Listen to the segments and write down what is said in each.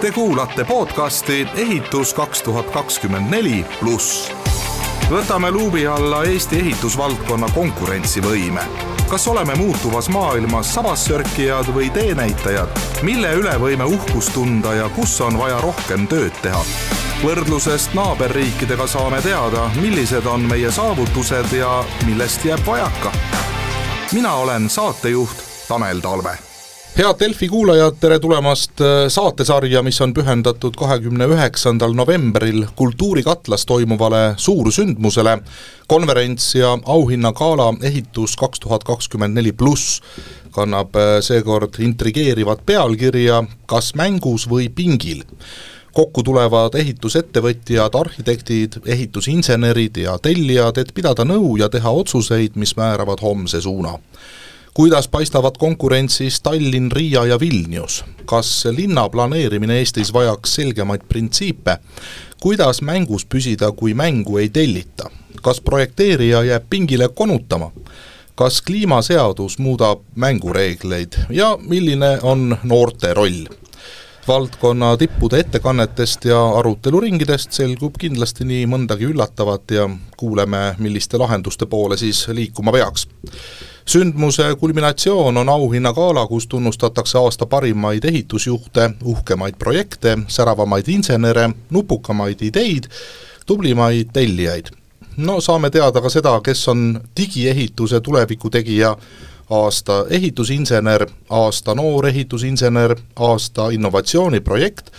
Te kuulate podcasti Ehitus kaks tuhat kakskümmend neli pluss. võtame luubi alla Eesti ehitusvaldkonna konkurentsivõime. kas oleme muutuvas maailmas sabassörkijad või teenäitajad, mille üle võime uhkust tunda ja kus on vaja rohkem tööd teha? võrdlusest naaberriikidega saame teada, millised on meie saavutused ja millest jääb vajaka. mina olen saatejuht Tanel Talve head Delfi kuulajad, tere tulemast äh, saatesarja, mis on pühendatud kahekümne üheksandal novembril Kultuurikatlas toimuvale suursündmusele, konverents ja auhinnagala Ehitus kaks tuhat kakskümmend neli pluss kannab äh, seekord intrigeerivat pealkirja Kas mängus või pingil? Kokku tulevad ehitusettevõtjad, arhitektid, ehitusinsenerid ja tellijad, et pidada nõu ja teha otsuseid, mis määravad homse suuna kuidas paistavad konkurentsis Tallinn, Riia ja Vilnius? kas linna planeerimine Eestis vajaks selgemaid printsiipe? kuidas mängus püsida, kui mängu ei tellita? kas projekteerija jääb pingile konutama? kas kliimaseadus muudab mängureegleid ja milline on noorte roll? Valdkonna tippude ettekannetest ja aruteluringidest selgub kindlasti nii mõndagi üllatavat ja kuuleme, milliste lahenduste poole siis liikuma peaks sündmuse kulminatsioon on auhinnagala, kus tunnustatakse aasta parimaid ehitusjuhte, uhkemaid projekte, säravamaid insenere, nupukamaid ideid, tublimaid tellijaid. no saame teada ka seda, kes on digiehituse tuleviku tegija, aasta ehitusinsener, aasta noor ehitusinsener, aasta innovatsiooniprojekt,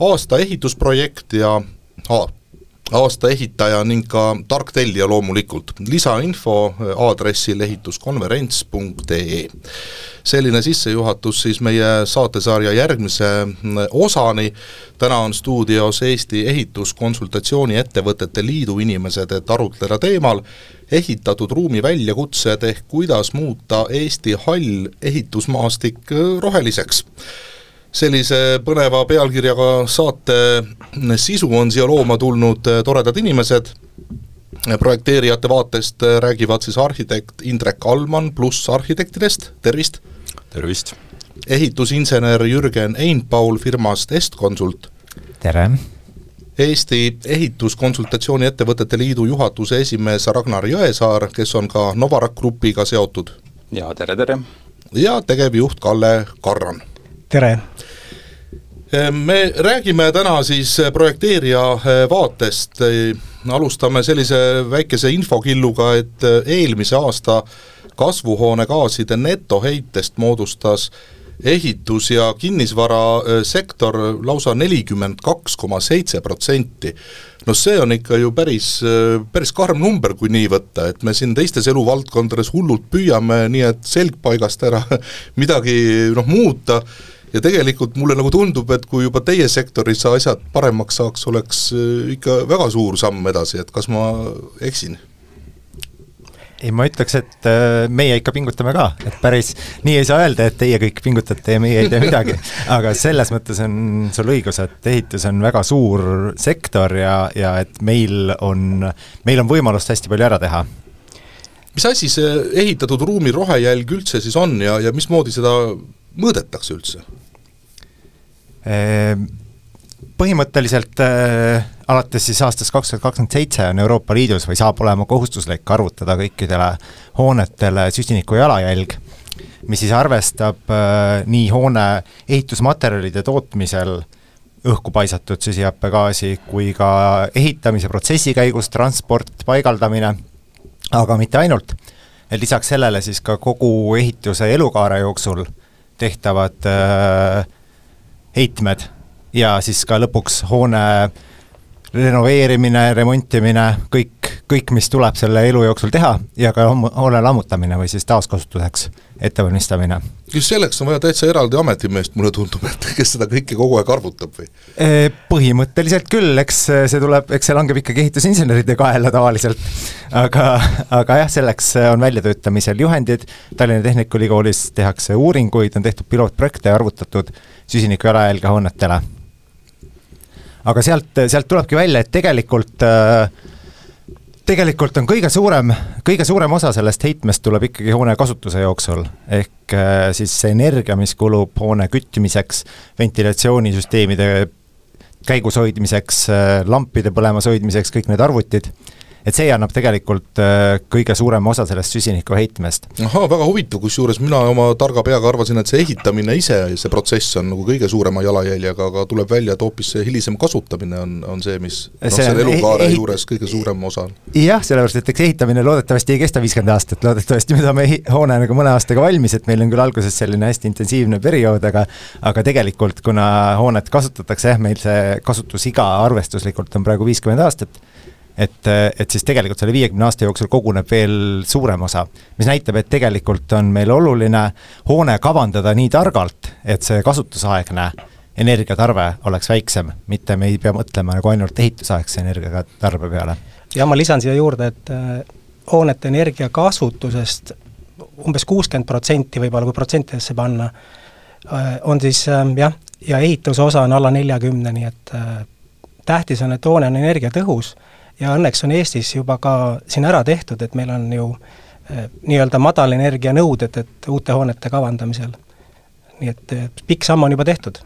aasta ehitusprojekt ja aasta ehitaja ning ka tark tellija loomulikult. lisainfo aadressil ehituskonverents.ee. selline sissejuhatus siis meie saatesarja järgmise osani, täna on stuudios Eesti Ehituskonsultatsiooni Ettevõtete Liidu inimesed, et arutleda teemal ehitatud ruumi väljakutsed ehk kuidas muuta Eesti hall ehitusmaastik roheliseks sellise põneva pealkirjaga saate sisu on siia looma tulnud eh, toredad inimesed, projekteerijate vaatest räägivad siis arhitekt Indrek Allmann pluss arhitektidest, tervist! tervist! ehitusinsener Jürgen Einpaul firmast Estconsult. tere! Eesti Ehituskonsultatsiooni Ettevõtete Liidu juhatuse esimees Ragnar Jõesaar, kes on ka Novarak Grupiga seotud. ja tere, tere! ja tegevjuht Kalle Karran tere! Ehm, me räägime täna siis projekteerija vaatest, alustame sellise väikese infokilluga, et eelmise aasta kasvuhoonegaaside netoheitest moodustas ehitus- ja kinnisvarasektor lausa nelikümmend kaks koma seitse protsenti. no see on ikka ju päris, päris karm number, kui nii võtta, et me siin teistes eluvaldkondades hullult püüame nii, et selg paigast ära midagi noh, muuta ja tegelikult mulle nagu tundub, et kui juba teie sektoris asjad paremaks saaks, oleks ikka väga suur samm edasi, et kas ma eksin? Ei, ma ütleks, et äh, meie ikka pingutame ka, et päris nii ei saa öelda, et teie kõik pingutate ja meie ei tee midagi. aga selles mõttes on sul õigus, et ehitus on väga suur sektor ja, ja et meil on, meil on võimalust hästi palju ära teha mis asi see ehitatud ruumi rohejälg üldse siis on ja, ja mismoodi seda mõõdetakse üldse? Ehm, põhimõtteliselt äh, alates siis aastast kaks tuhat kakskümmend seitse on Euroopa Liidus või saab olema kohustuslik arvutada kõikidele hoonetele süsiniku jalajälg, mis siis arvestab äh, nii hoone ehitusmaterjalide tootmisel õhku paisatud süsihappegaasi kui ka ehitamise protsessi käigus transport, paigaldamine, aga mitte ainult, lisaks sellele siis ka kogu ehituse elukaare jooksul tehtavad äh, heitmed ja siis ka lõpuks hoone renoveerimine, remontimine, kõik, kõik, mis tuleb selle elu jooksul teha ja ka hoone lammutamine või siis taaskasutuseks ettevalmistamine. just selleks on vaja täitsa eraldi ametimeest, mulle tundub, et kes seda kõike kogu aeg arvutab või? Põhimõtteliselt küll, eks see tuleb, eks see langeb ikkagi ehitusinseneride kaela tavaliselt. aga, aga jah, selleks on väljatöötamisel juhendid, Tallinna Tehnikaülikoolis tehakse uuringuid, on tehtud pilootprojekte ja arvutatud süsiniku jalajälge hoonetele. Aga sealt, sealt tulebki välja, et tegelikult äh, tegelikult on kõige suurem, kõige suurem osa sellest heitmest tuleb ikkagi hoone kasutuse jooksul, ehk äh, siis see energia, mis kulub hoone kütmiseks, ventilatsioonisüsteemide käigus hoidmiseks, äh, lampide põlemas hoidmiseks, kõik need arvutid et see annab tegelikult äh, kõige suurema osa sellest süsiniku heitmest. ahaa, väga huvitav, kusjuures mina oma targa peaga arvasin, et see ehitamine ise, see protsess on nagu kõige suurema jalajäljega, aga tuleb välja, et hoopis see hilisem kasutamine on, on see, mis noh, selle elukaare ehit... juures kõige suurem osa on. jah, sellepärast, et eks ehitamine loodetavasti ei kesta viiskümmend aastat, loodetavasti me saame hoone nagu mõne aastaga valmis, et meil on küll alguses selline hästi intensiivne periood, aga aga tegelikult, kuna hoonet kasutatakse, jah, meil see kasutusiga arvestuslikult on praegu viiskümmend aastat et, et siis tegelikult selle viiekümne aasta jooksul koguneb veel suurem osa, mis näitab, et tegelikult on meil oluline hoone kavandada nii targalt, et see kasutusaegne energiatarve oleks väiksem, mitte me ei pea mõtlema nagu ainult ehitusaegse energiatarbe peale. ja ma lisan siia juurde, et äh, hoonete energiakasutusest umbes kuuskümmend protsenti võib-olla, kui protsentidesse panna, äh, on siis ähm, jah, ja ehituse osa on alla neljakümne, nii et äh, tähtis on, et hoone on energiatõhus ja õnneks on Eestis juba ka siin ära tehtud, et meil on ju eh, nii-öelda madalenergia nõuded, et uute hoonete kavandamisel. nii et eh, pikk samm on juba tehtud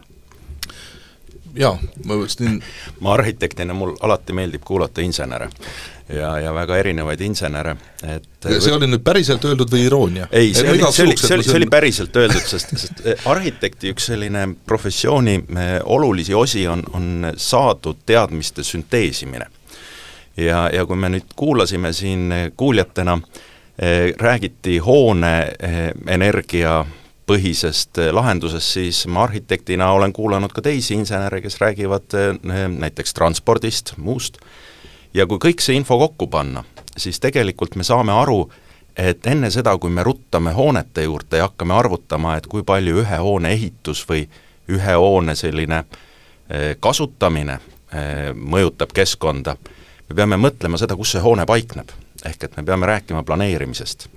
jaa, ma mõtlesin ma arhitektina, mul alati meeldib kuulata insenere ja, ja väga erinevaid insenere, et ja see oli nüüd päriselt öeldud või iroonia? ei, see oli, see oli, see oli, see oli päriselt öeldud, sest, sest eh, arhitekti üks selline professiooni olulisi osi on, on saadud teadmiste sünteesimine ja, ja kui me nüüd kuulasime siin kuuljatena eh,, räägiti hoone eh, energia põhisest eh, lahendusest, siis ma arhitektina olen kuulanud ka teisi insenere, kes räägivad eh, näiteks transpordist, muust, ja kui kõik see info kokku panna, siis tegelikult me saame aru, et enne seda, kui me ruttame hoonete juurde ja hakkame arvutama, et kui palju ühe hoone ehitus või ühe hoone selline eh, kasutamine mõjutab keskkonda, me peame mõtlema seda, kus see hoone paikneb. ehk et me peame rääkima planeerimisest.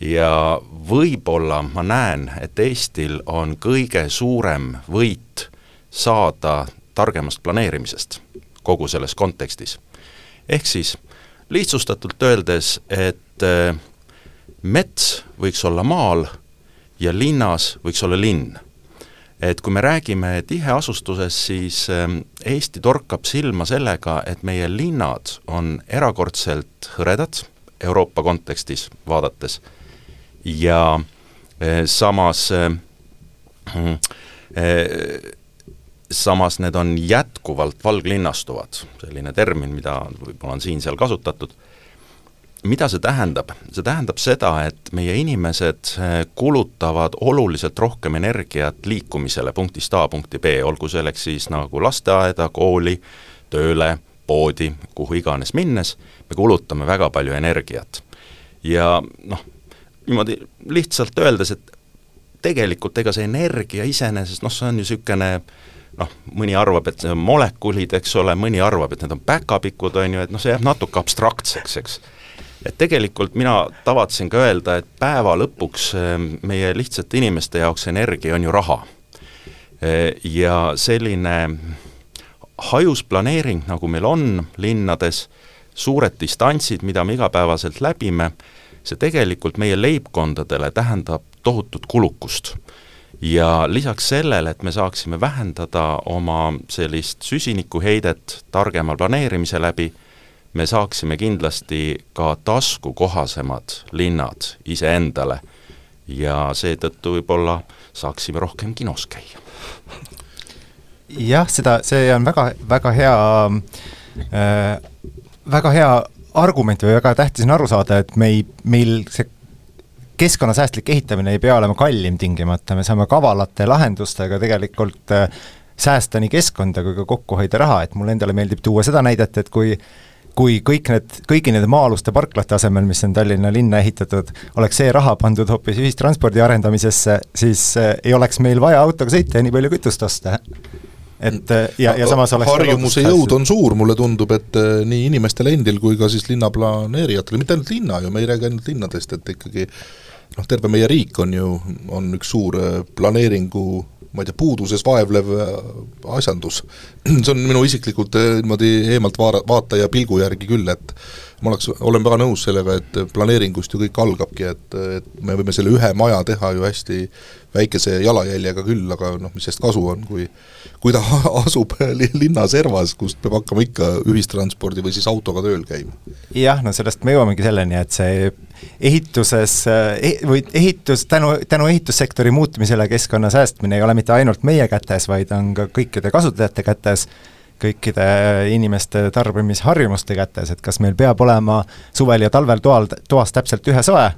ja võib-olla ma näen, et Eestil on kõige suurem võit saada targemast planeerimisest kogu selles kontekstis. ehk siis lihtsustatult öeldes, et äh, mets võiks olla maal ja linnas võiks olla linn et kui me räägime tiheasustusest, siis ähm, Eesti torkab silma sellega, et meie linnad on erakordselt hõredad Euroopa kontekstis vaadates. Ja äh, samas äh, äh, samas need on jätkuvalt valglinnastuvad, selline termin, mida võib-olla on siin-seal kasutatud mida see tähendab? see tähendab seda, et meie inimesed eh, kulutavad oluliselt rohkem energiat liikumisele punktist A punkti B, olgu selleks siis nagu lasteaeda, kooli, tööle, poodi, kuhu iganes minnes, me kulutame väga palju energiat. ja noh, niimoodi lihtsalt öeldes, et tegelikult ega see energia iseenesest, noh, see on ju niisugune noh, mõni arvab, et see on molekulid, eks ole, mõni arvab, et need on päkapikud, on ju, et noh, see jääb natuke abstraktseks, eks et tegelikult mina tavatsen ka öelda, et päeva lõpuks eh, meie lihtsate inimeste jaoks energia on ju raha. Eh, ja selline hajus planeering, nagu meil on linnades, suured distantsid, mida me igapäevaselt läbime, see tegelikult meie leibkondadele tähendab tohutut kulukust. ja lisaks sellele, et me saaksime vähendada oma sellist süsinikuheidet targema planeerimise läbi, me saaksime kindlasti ka taskukohasemad linnad iseendale ja seetõttu võib-olla saaksime rohkem kinos käia. jah, seda, see on väga, väga hea äh,, väga hea argument või väga tähtis on aru saada, et me ei, meil see keskkonnasäästlik ehitamine ei pea olema kallim tingimata, me saame kavalate lahendustega tegelikult äh, säästa nii keskkonda kui ka kokku hoida raha, et mulle endale meeldib tuua seda näidet, et kui kui kõik need, kõigi nende maa-aluste parklate asemel, mis on Tallinna linna ehitatud, oleks see raha pandud hoopis ühistranspordi arendamisesse, siis äh, ei oleks meil vaja autoga sõita ja nii palju kütust osta. Et äh, ja, ja samas oleks harjumuse jõud on suur, mulle tundub, et äh, nii inimestel endil kui ka siis linnaplaneerijatel, mitte ainult linna ju, me ei räägi ainult linnadest, et ikkagi noh, terve meie riik on ju, on üks suur planeeringu ma ei tea, puuduses vaevlev äh, asjandus. see on minu isiklikult äh, niimoodi eemalt vaara, vaataja pilgu järgi küll, et ma oleks, olen väga nõus sellega, et planeeringust ju kõik algabki, et, et me võime selle ühe maja teha ju hästi väikese jalajäljega küll, aga noh, mis sellest kasu on, kui kui ta asub linna servas, kust peab hakkama ikka ühistranspordi või siis autoga tööl käima. jah, no sellest me jõuamegi selleni, et see ehituses eh, või ehitus, tänu, tänu ehitussektori muutumisele keskkonna säästmine ei ole mitte ainult meie kätes, vaid on ka kõikide kasutajate kätes, kõikide inimeste tarbimisharjumuste kätes, et kas meil peab olema suvel ja talvel toal, toas täpselt ühesoe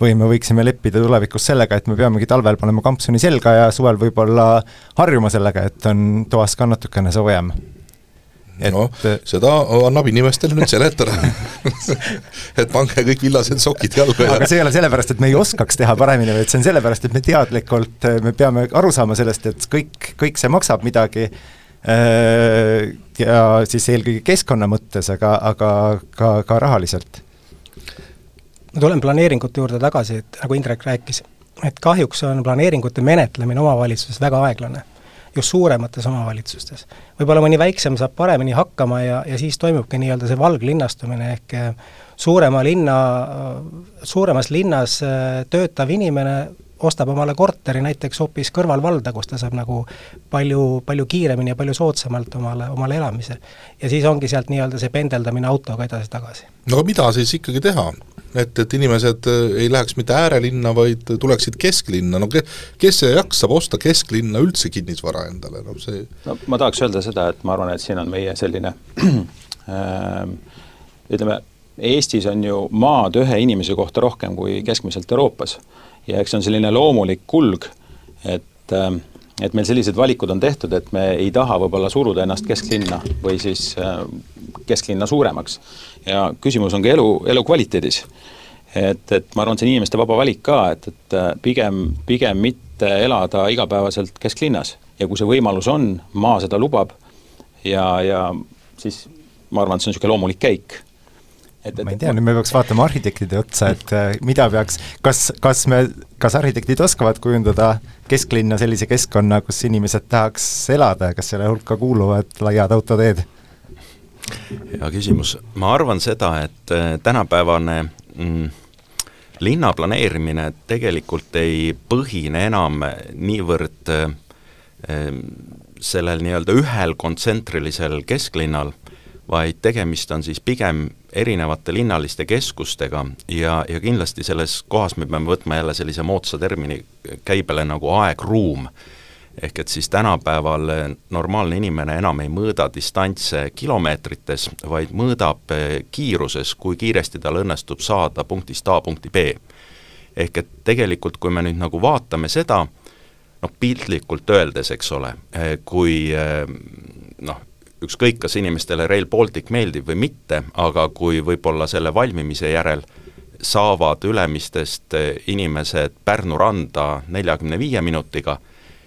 või me võiksime leppida tulevikus sellega, et me peamegi talvel panema kampsuni selga ja suvel võib-olla harjuma sellega, et on toas ka natukene soojem. Et no seda annab inimestele nüüd seletada. Et pange kõik villased sokid jalga ja aga see ei ole sellepärast, et me ei oskaks teha paremini, vaid see on sellepärast, et me teadlikult, me peame aru saama sellest, et kõik, kõik see maksab midagi ja siis eelkõige keskkonna mõttes, aga, aga ka, ka rahaliselt. ma tulen planeeringute juurde tagasi, et nagu Indrek rääkis, et kahjuks on planeeringute menetlemine omavalitsuses väga aeglane just suuremates omavalitsustes. võib-olla mõni väiksem saab paremini hakkama ja, ja siis toimubki nii-öelda see valglinnastumine, ehk eh, suurema linna, suuremas linnas eh, töötav inimene ostab omale korteri näiteks hoopis kõrvalvalda, kus ta saab nagu palju, palju kiiremini ja palju soodsamalt omale, omale elamise. ja siis ongi sealt nii-öelda see pendeldamine autoga edasi-tagasi. no aga mida siis ikkagi teha? et, et inimesed äh, ei läheks mitte äärelinna, vaid tuleksid kesklinna, no ke-, kes jaksab osta kesklinna üldse kinnisvara endale, no see no ma tahaks öelda seda, et ma arvan, et siin on meie selline äh, ütleme, Eestis on ju maad ühe inimese kohta rohkem kui keskmiselt Euroopas. Ja eks see on selline loomulik kulg, et äh, et meil sellised valikud on tehtud, et me ei taha võib-olla suruda ennast kesklinna või siis äh, kesklinna suuremaks. ja küsimus on ka elu, elukvaliteedis. et, et ma arvan, see on inimeste vaba valik ka, et, et äh, pigem, pigem mitte elada igapäevaselt kesklinnas ja kui see võimalus on, maa seda lubab ja, ja siis ma arvan, et see on niisugune loomulik käik et, et ma ei tea, nüüd me peaks vaatama arhitektide otsa, et äh, mida peaks, kas, kas me, kas arhitektid oskavad kujundada kesklinna sellise keskkonna, kus inimesed tahaks elada ja kas selle hulka kuuluvad laiad autoteed? hea küsimus, ma arvan seda, et äh, tänapäevane mm, linna planeerimine tegelikult ei põhine enam niivõrd äh, sellel nii-öelda ühel kontsentrilisel kesklinnal, vaid tegemist on siis pigem erinevate linnaliste keskustega ja, ja kindlasti selles kohas me peame võtma jälle sellise moodsa termini käibele nagu aeg-ruum ehk et siis tänapäeval normaalne inimene enam ei mõõda distantse kilomeetrites, vaid mõõdab eh, kiiruses, kui kiiresti tal õnnestub saada punktist A punkti B. ehk et tegelikult, kui me nüüd nagu vaatame seda, noh piltlikult öeldes, eks ole, eh, kui eh, noh, ükskõik, kas inimestele Rail Baltic meeldib või mitte, aga kui võib-olla selle valmimise järel saavad Ülemistest inimesed Pärnu randa neljakümne viie minutiga,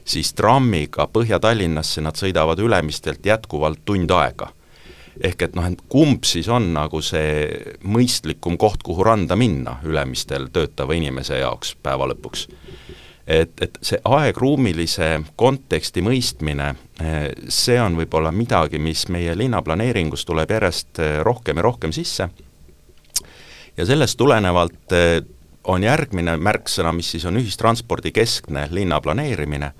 siis trammiga Põhja-Tallinnasse nad sõidavad Ülemistelt jätkuvalt tund aega. ehk et noh, et kumb siis on nagu see mõistlikum koht, kuhu randa minna Ülemistel töötava inimese jaoks päeva lõpuks. Et, et see aegruumilise konteksti mõistmine, see on võib-olla midagi, mis meie linnaplaneeringus tuleb järjest rohkem ja rohkem sisse. Ja sellest tulenevalt on järgmine märksõna, mis siis on ühistranspordikeskne linna planeerimine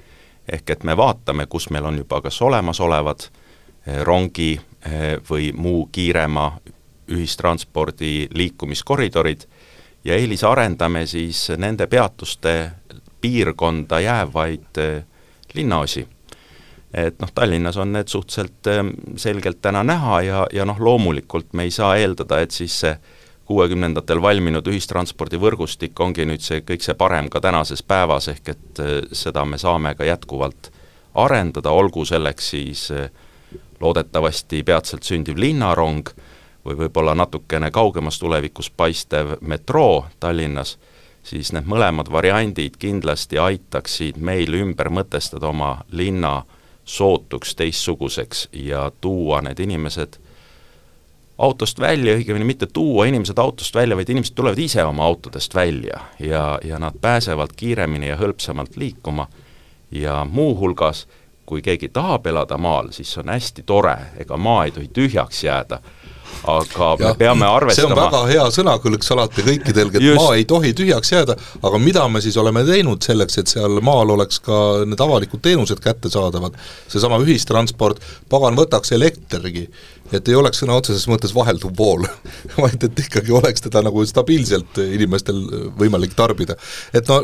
ehk et me vaatame, kus meil on juba kas olemasolevad eh, rongi eh, või muu kiirema ühistranspordi liikumiskoridorid ja eelisarendame siis nende peatuste piirkonda jäävaid eh, linnaosi. et noh, Tallinnas on need suhteliselt selgelt täna näha ja, ja noh, loomulikult me ei saa eeldada, et siis see kuuekümnendatel valminud ühistranspordivõrgustik ongi nüüd see, kõik see parem ka tänases päevas, ehk et äh, seda me saame ka jätkuvalt arendada, olgu selleks siis loodetavasti peatselt sündiv linnarong või võib-olla natukene kaugemas tulevikus paistev metroo Tallinnas, siis need mõlemad variandid kindlasti aitaksid meil ümber mõtestada oma linna sootuks teistsuguseks ja tuua need inimesed autost välja, õigemini mitte tuua inimesed autost välja, vaid inimesed tulevad ise oma autodest välja ja, ja nad pääsevad kiiremini ja hõlpsamalt liikuma. Ja muuhulgas, kui keegi tahab elada maal, siis see on hästi tore, ega maa ei tohi tühjaks jääda, aga ja, me peame arvestama see on väga hea sõnakõlks alati kõikidel, et Just. maa ei tohi tühjaks jääda, aga mida me siis oleme teinud selleks, et seal maal oleks ka need avalikud teenused kättesaadavad, seesama ühistransport, pagan, võtaks elektrigi et ei oleks sõna otseses mõttes vahelduv vool vaid et ikkagi oleks teda nagu stabiilselt inimestel võimalik tarbida. et no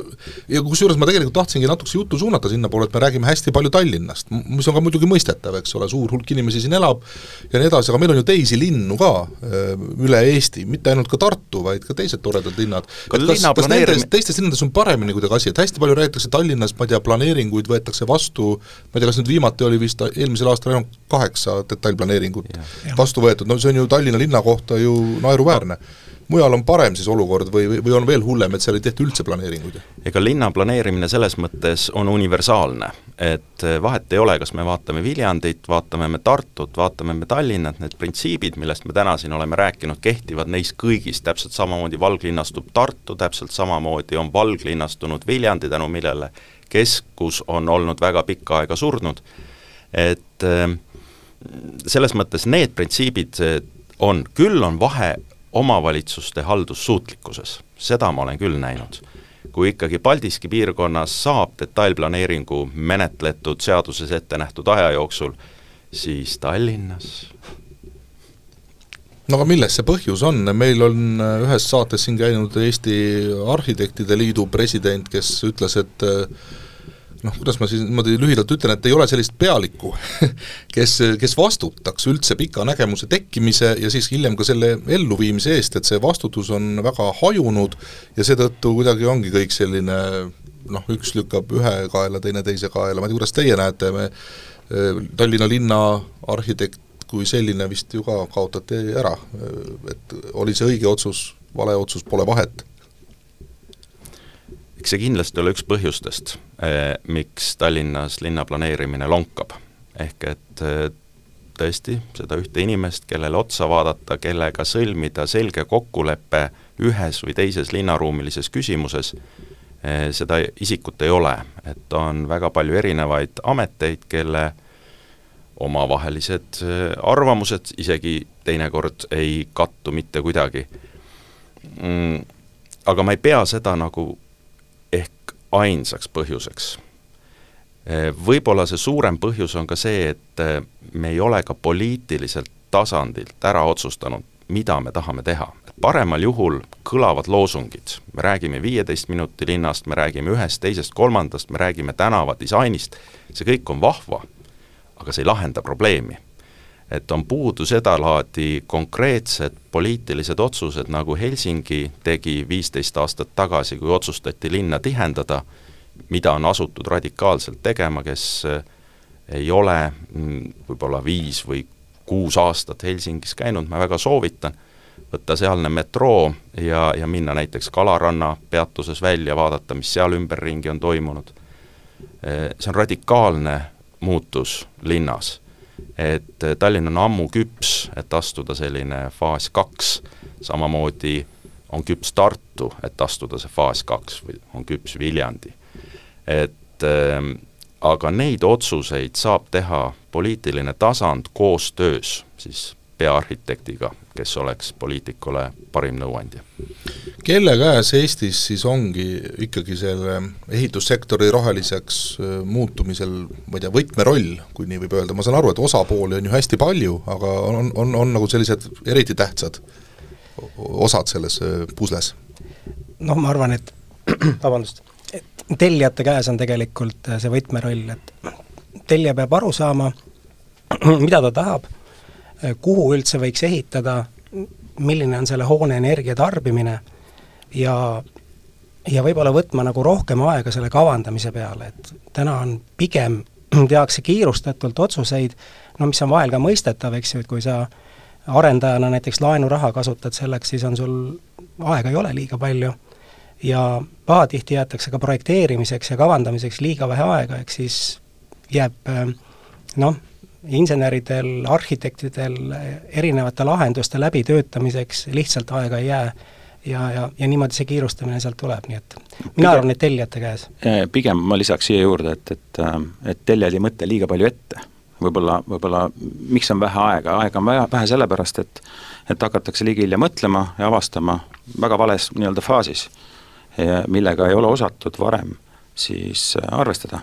ja kusjuures ma tegelikult tahtsingi natukese juttu suunata sinnapoole, et me räägime hästi palju Tallinnast, mis on ka muidugi mõistetav, eks ole, suur hulk inimesi siin elab ja nii edasi, aga meil on ju teisi linnu ka äh, üle Eesti, mitte ainult ka Tartu, vaid ka teised toredad linnad. kas, kas nendes, teistes linnades on paremini kuidagi asi, et hästi palju räägitakse Tallinnas, ma ei tea, planeeringuid võetakse vastu, ma ei tea, kas nüüd viimati oli vist eelmisel aastal ainult kaheksa detailplaneeringut vastu võetud, no see on ju Tallinna linna kohta ju naeruväärne. Mujal on parem siis olukord või, või on veel hullem, et seal ei tehta üldse planeeringuid? ega linna planeerimine selles mõttes on universaalne, et vahet ei ole, kas me vaatame Viljandit, vaatame me Tartut, vaatame me Tallinnat, need printsiibid, millest me täna siin oleme rääkinud, kehtivad neis kõigis, täpselt samamoodi valglinnastub Tartu, täpselt samamoodi on valglinnastunud Viljandi, tänu millele keskus on olnud väga pikka aega surnud, et äh, selles mõttes need printsiibid on, küll on vahe omavalitsuste haldussuutlikkuses, seda ma olen küll näinud. kui ikkagi Paldiski piirkonnas saab detailplaneeringu menetletud seaduses ette nähtud aja jooksul, siis Tallinnas no aga milles see põhjus on, meil on ühes saates siin käinud Eesti Arhitektide Liidu president, kes ütles, et noh, kuidas ma siis niimoodi lühidalt ütlen, et ei ole sellist pealikku kes, kes vastutaks üldse pika nägemuse tekkimise ja siis hiljem ka selle elluviimise eest, et see vastutus on väga hajunud ja seetõttu kuidagi ongi kõik selline noh, üks lükkab ühe kaela, teine teise kaela, ma ei tea, kuidas teie näete, me Tallinna linna arhitekt kui selline vist ju ka kaotati ära, et oli see õige otsus, vale otsus, pole vahet eks see kindlasti ole üks põhjustest, eh, miks Tallinnas linnaplaneerimine lonkab. ehk et eh, tõesti, seda ühte inimest, kellele otsa vaadata, kellega sõlmida selge kokkulepe ühes või teises linnaruumilises küsimuses, eh, seda isikut ei ole, et on väga palju erinevaid ameteid, kelle omavahelised arvamused isegi teinekord ei kattu mitte kuidagi. Mm, aga ma ei pea seda nagu ainsaks põhjuseks. Võib-olla see suurem põhjus on ka see, et me ei ole ka poliitiliselt tasandilt ära otsustanud, mida me tahame teha. paremal juhul kõlavad loosungid, me räägime viieteist minuti linnast, me räägime ühest, teisest, kolmandast, me räägime tänavadisainist, see kõik on vahva, aga see ei lahenda probleemi et on puudu sedalaadi konkreetsed poliitilised otsused, nagu Helsingi tegi viisteist aastat tagasi, kui otsustati linna tihendada, mida on asutud radikaalselt tegema, kes eh, ei ole mm, võib-olla viis või kuus aastat Helsingis käinud, ma väga soovitan, võtta sealne metroo ja, ja minna näiteks Kalaranna peatuses välja, vaadata, mis seal ümberringi on toimunud. Eh, see on radikaalne muutus linnas et eh, Tallinn on ammu küps, et astuda selline faas kaks, samamoodi on küps Tartu, et astuda see faas kaks või on küps Viljandi. et äh, aga neid otsuseid saab teha poliitiline tasand koostöös siis peaarhitektiga, kes oleks poliitikule parim nõuandja. kelle käes Eestis siis ongi ikkagi selle ehitussektori roheliseks äh, muutumisel, ma ei tea, võtmeroll, kui nii võib öelda, ma saan aru, et osapooli on ju hästi palju, aga on, on, on nagu sellised eriti tähtsad osad selles äh, pusles? noh, ma arvan, et vabandust, et tellijate käes on tegelikult äh, see võtmeroll, et tellija peab aru saama, mida ta tahab kuhu üldse võiks ehitada, milline on selle hoone energia tarbimine ja, ja võib-olla võtma nagu rohkem aega selle kavandamise peale, et täna on pigem, tehakse kiirustatult otsuseid, no mis on vahel ka mõistetav, eks ju, et kui sa arendajana näiteks laenuraha kasutad selleks, siis on sul, aega ei ole liiga palju ja pahatihti jäetakse ka projekteerimiseks ja kavandamiseks liiga vähe aega, ehk siis jääb äh, noh, inseneridel, arhitektidel erinevate lahenduste läbitöötamiseks lihtsalt aega ei jää ja, ja, ja niimoodi see kiirustamine sealt tuleb, nii et mina pigem, arvan, et tellijate käes. pigem ma lisaks siia juurde, et, et, et tellijad ei mõtle liiga palju ette. võib-olla, võib-olla miks on vähe aega, aega on vähe, vähe sellepärast, et et hakatakse liiga hilja mõtlema ja avastama väga vales nii-öelda faasis, millega ei ole osatud varem siis arvestada.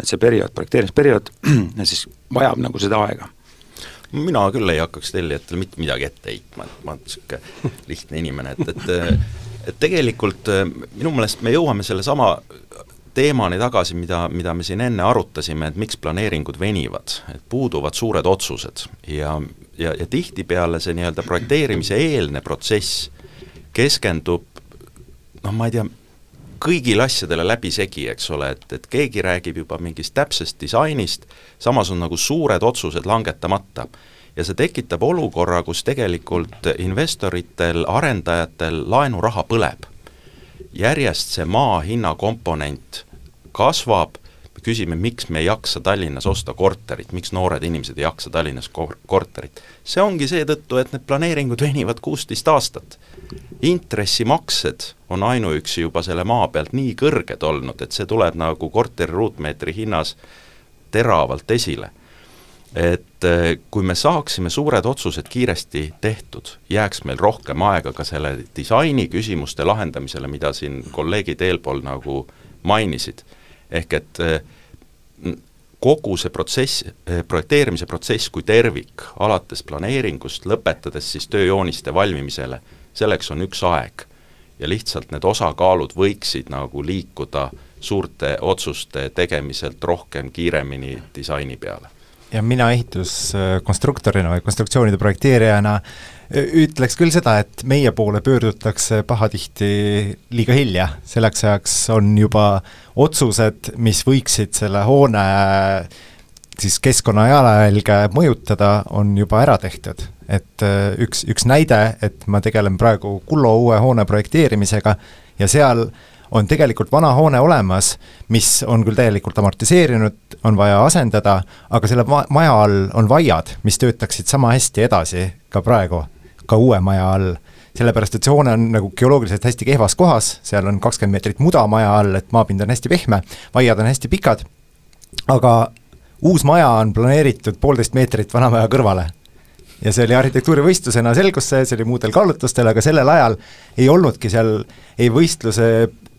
Et see periood, projekteerimisperiood, siis vajab nagu seda aega. Mina küll ei hakkaks tellijatele mitte midagi ette heitma, et ma olen niisugune lihtne inimene, et, et et tegelikult minu meelest me jõuame sellesama teemani tagasi, mida, mida me siin enne arutasime, et miks planeeringud venivad, et puuduvad suured otsused. Ja, ja, ja tihtipeale see nii-öelda projekteerimise eelne protsess keskendub noh, ma ei tea, kõigile asjadele läbisegi, eks ole, et, et keegi räägib juba mingist täpsest disainist, samas on nagu suured otsused langetamata. ja see tekitab olukorra, kus tegelikult investoritel, arendajatel laenuraha põleb. järjest see maa hinna komponent kasvab, me küsime, miks me ei jaksa Tallinnas osta korterit, miks noored inimesed ei jaksa Tallinnas kor-, korterit. see ongi seetõttu, et need planeeringud venivad kuusteist aastat. Intressimaksed on ainuüksi juba selle maa pealt nii kõrged olnud, et see tuleb nagu korteri ruutmeetri hinnas teravalt esile. et eh, kui me saaksime suured otsused kiiresti tehtud, jääks meil rohkem aega ka selle disaini küsimuste lahendamisele, mida siin kolleegid eelpool nagu mainisid ehk et äh, kogu see protsess, äh, projekteerimise protsess kui tervik, alates planeeringust, lõpetades siis tööjooniste valmimisele, selleks on üks aeg. ja lihtsalt need osakaalud võiksid nagu liikuda suurte otsuste tegemiselt rohkem kiiremini disaini peale. ja mina ehituskonstruktorina või konstruktsioonide projekteerijana ütleks küll seda, et meie poole pöördutakse pahatihti liiga hilja, selleks ajaks on juba otsused, mis võiksid selle hoone siis keskkonna jalajälge mõjutada, on juba ära tehtud. et äh, üks, üks näide, et ma tegelen praegu Kullo uue hoone projekteerimisega ja seal on tegelikult vana hoone olemas, mis on küll täielikult amortiseerinud, on vaja asendada, aga selle ma-, maja all on vaiad, mis töötaksid sama hästi edasi ka praegu ka uue maja all. sellepärast, et see hoone on nagu geoloogiliselt hästi kehvas kohas, seal on kakskümmend meetrit muda maja all, et maapind on hästi pehme, vaiad on hästi pikad, aga uus maja on planeeritud poolteist meetrit vana maja kõrvale. Ja see oli arhitektuurivõistlusena, selgus see, see oli muudel kaalutlustel, aga sellel ajal ei olnudki seal ei võistluse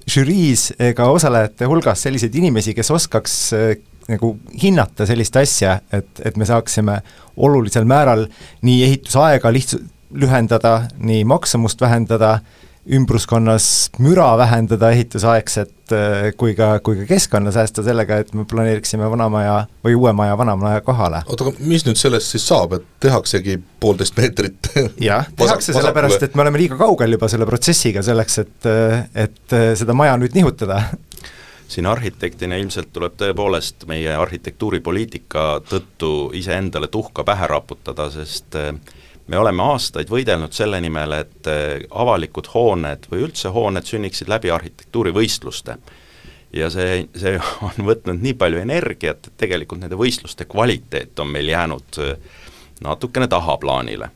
žüriis ega osalejate hulgas selliseid inimesi, kes oskaks äh, nagu hinnata sellist asja, et, et me saaksime olulisel määral nii ehitusaega lihtsalt lühendada, nii maksumust vähendada, ümbruskonnas müra vähendada ehitusaegset äh, kui ka, kui ka keskkonda säästa sellega, et me planeeriksime vanamaja või uue maja vanamaja kohale. oota, aga mis nüüd sellest siis saab, et tehaksegi poolteist meetrit? Jah, tehakse sellepärast, et me oleme liiga kaugel juba selle protsessiga selleks, et, et seda maja nüüd nihutada. Siin arhitektina ilmselt tuleb tõepoolest meie arhitektuuripoliitika tõttu iseendale tuhka pähe raputada, sest äh, me oleme aastaid võidelnud selle nimel, et eh, avalikud hooned või üldse hooned sünniksid läbi arhitektuurivõistluste. ja see, see on võtnud nii palju energiat, et tegelikult nende võistluste kvaliteet on meil jäänud eh, natukene tahaplaanile.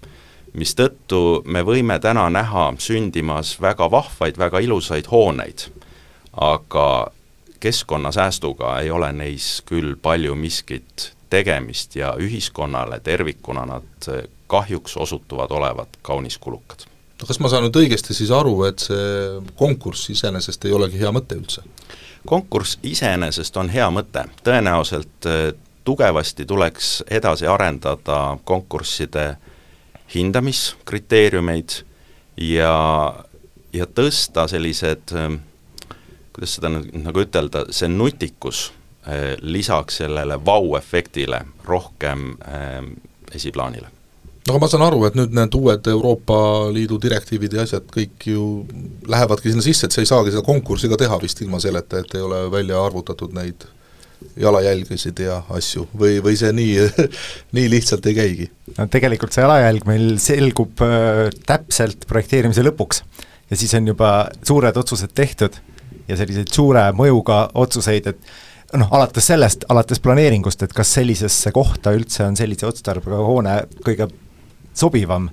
mistõttu me võime täna näha sündimas väga vahvaid, väga ilusaid hooneid, aga keskkonnasäästuga ei ole neis küll palju miskit tegemist ja ühiskonnale tervikuna nad eh, kahjuks osutuvad olevat kaunis kulukad. no kas ma saan nüüd õigesti siis aru, et see konkurss iseenesest ei olegi hea mõte üldse? konkurss iseenesest on hea mõte, tõenäoliselt äh, tugevasti tuleks edasi arendada konkursside hindamiskriteeriumeid ja, ja tõsta sellised äh, kuidas seda nüüd nagu ütelda, see nutikus äh, lisaks sellele vau-efektile rohkem esiplaanile aga ma saan aru, et nüüd need uued Euroopa Liidu direktiivid ja asjad kõik ju lähevadki sinna sisse, et sa ei saagi seda konkurssi ka teha vist ilma selleta, et ei ole välja arvutatud neid jalajälgesid ja asju või, või see nii nii lihtsalt ei käigi? no tegelikult see jalajälg meil selgub äh, täpselt projekteerimise lõpuks ja siis on juba suured otsused tehtud ja selliseid suure mõjuga otsuseid, et noh, alates sellest, alates planeeringust, et kas sellisesse kohta üldse on sellise otstarbega hoone kõige sobivam,